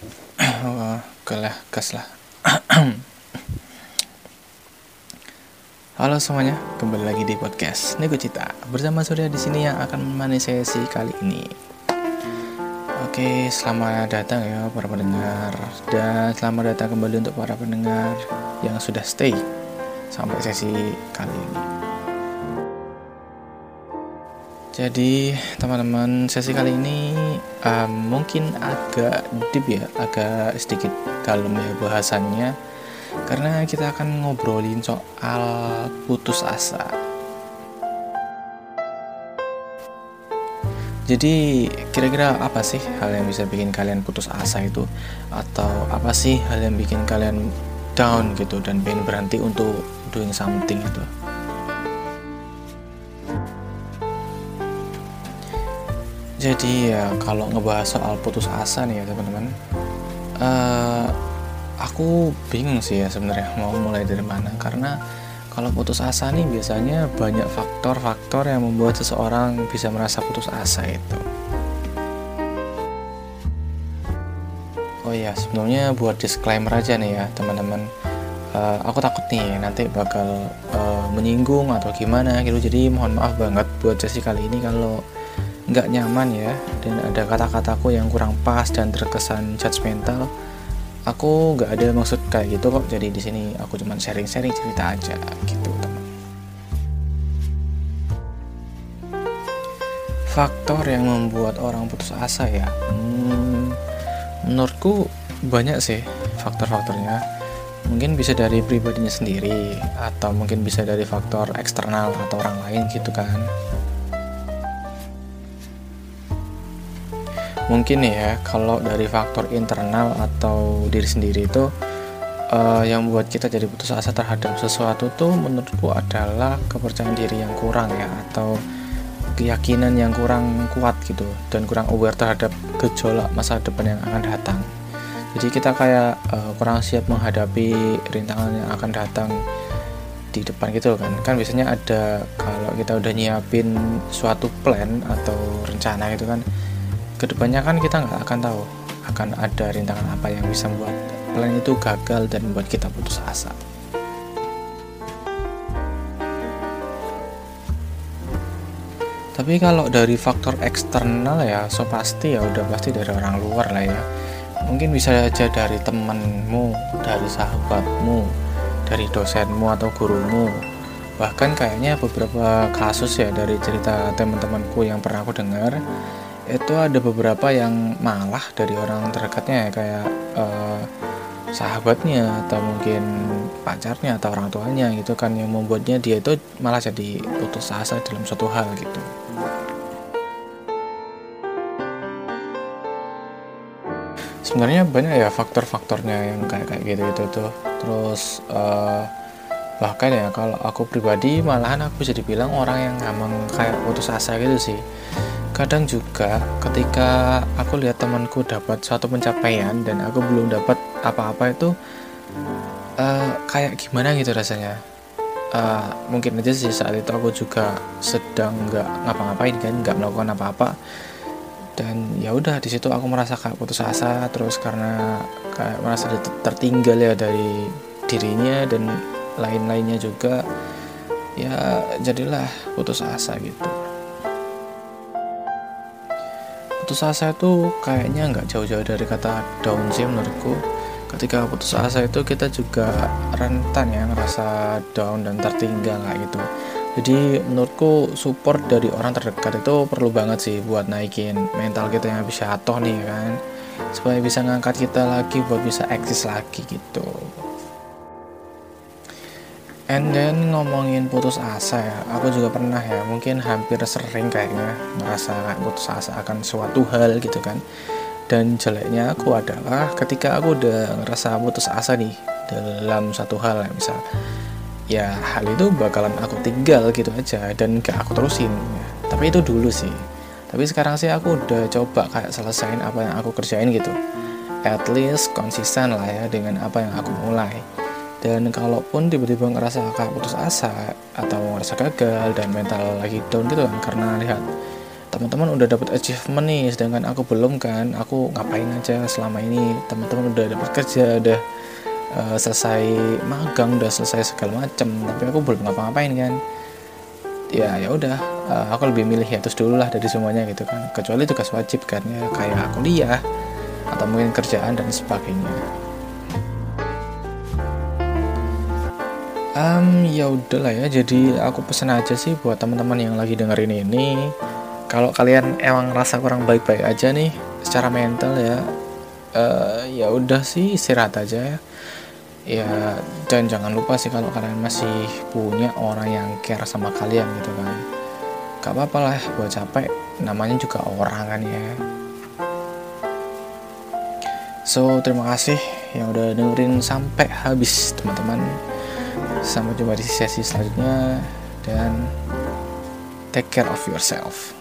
Oke lah, gas lah. Halo semuanya, kembali lagi di podcast Nego Cita bersama Surya di sini yang akan menemani sesi kali ini. Oke, selamat datang ya para pendengar dan selamat datang kembali untuk para pendengar yang sudah stay sampai sesi kali ini. Jadi teman-teman sesi kali ini um, mungkin agak deep ya, agak sedikit dalam ya bahasannya karena kita akan ngobrolin soal putus asa. Jadi kira-kira apa sih hal yang bisa bikin kalian putus asa itu atau apa sih hal yang bikin kalian down gitu dan pengen berhenti untuk doing something itu? Jadi ya kalau ngebahas soal putus asa nih ya teman-teman, uh, aku bingung sih ya sebenarnya mau mulai dari mana karena kalau putus asa nih biasanya banyak faktor-faktor yang membuat seseorang bisa merasa putus asa itu. Oh iya sebelumnya buat disclaimer aja nih ya teman-teman. Uh, aku takut nih nanti bakal uh, menyinggung atau gimana gitu jadi mohon maaf banget buat sesi kali ini kalau nggak nyaman ya dan ada kata-kataku yang kurang pas dan terkesan judgmental aku nggak ada maksud kayak gitu kok. Jadi di sini aku cuma sharing-sharing cerita aja gitu teman. Faktor yang membuat orang putus asa ya? Hmm, menurutku banyak sih faktor-faktornya. Mungkin bisa dari pribadinya sendiri atau mungkin bisa dari faktor eksternal atau orang lain gitu kan mungkin ya kalau dari faktor internal atau diri sendiri itu uh, yang membuat kita jadi putus asa terhadap sesuatu tuh menurutku adalah kepercayaan diri yang kurang ya atau keyakinan yang kurang kuat gitu dan kurang aware terhadap gejolak masa depan yang akan datang. Jadi kita kayak uh, kurang siap menghadapi rintangan yang akan datang di depan gitu kan. Kan biasanya ada kalau kita udah nyiapin suatu plan atau rencana gitu kan ke depannya kan kita nggak akan tahu akan ada rintangan apa yang bisa membuat plan itu gagal dan membuat kita putus asa. Tapi kalau dari faktor eksternal ya, so pasti ya udah pasti dari orang luar lah ya. Mungkin bisa aja dari temenmu, dari sahabatmu, dari dosenmu atau gurumu. Bahkan kayaknya beberapa kasus ya dari cerita teman-temanku yang pernah aku dengar, itu ada beberapa yang malah dari orang terdekatnya ya kayak uh, sahabatnya atau mungkin pacarnya atau orang tuanya gitu kan yang membuatnya dia itu malah jadi putus asa dalam suatu hal gitu. Sebenarnya banyak ya faktor-faktornya yang kayak kayak gitu itu tuh. Terus uh, bahkan ya kalau aku pribadi malahan aku bisa dibilang orang yang emang kayak putus asa gitu sih kadang juga ketika aku lihat temanku dapat suatu pencapaian dan aku belum dapat apa-apa itu uh, kayak gimana gitu rasanya? Uh, mungkin aja sih saat itu aku juga sedang nggak ngapa-ngapain kan nggak melakukan apa-apa. Dan ya udah di situ aku merasa kayak putus asa terus karena kayak merasa tertinggal ya dari dirinya dan lain-lainnya juga ya jadilah putus asa gitu putus asa itu kayaknya nggak jauh-jauh dari kata down sih menurutku. Ketika putus asa itu kita juga rentan ya ngerasa down dan tertinggal kayak gitu. Jadi menurutku support dari orang terdekat itu perlu banget sih buat naikin mental kita yang bisa jatuh nih kan. Supaya bisa ngangkat kita lagi buat bisa eksis lagi gitu And then ngomongin putus asa ya, aku juga pernah ya, mungkin hampir sering kayaknya merasa putus asa akan suatu hal gitu kan. Dan jeleknya aku adalah ketika aku udah ngerasa putus asa nih dalam satu hal ya, misal ya hal itu bakalan aku tinggal gitu aja dan gak aku terusin. Tapi itu dulu sih. Tapi sekarang sih aku udah coba kayak selesain apa yang aku kerjain gitu. At least konsisten lah ya dengan apa yang aku mulai dan kalaupun tiba-tiba ngerasa kayak putus asa atau ngerasa gagal dan mental lagi down gitu kan karena lihat teman-teman udah dapat achievement nih sedangkan aku belum kan aku ngapain aja selama ini teman-teman udah dapat kerja udah uh, selesai magang udah selesai segala macem tapi aku belum ngapa-ngapain kan. Ya ya udah uh, aku lebih milih ya terus dulu lah dari semuanya gitu kan. Kecuali tugas wajib kan ya kayak kuliah atau mungkin kerjaan dan sebagainya um, ya udahlah ya. Jadi aku pesen aja sih buat teman-teman yang lagi dengerin ini. Kalau kalian emang rasa kurang baik-baik aja nih secara mental ya uh, ya udah sih istirahat aja ya. Ya dan jangan lupa sih kalau kalian masih punya orang yang care sama kalian gitu kan. Gak apa-apa lah buat capek. Namanya juga orang kan ya. So terima kasih yang udah dengerin sampai habis teman-teman sampai jumpa di sesi selanjutnya dan take care of yourself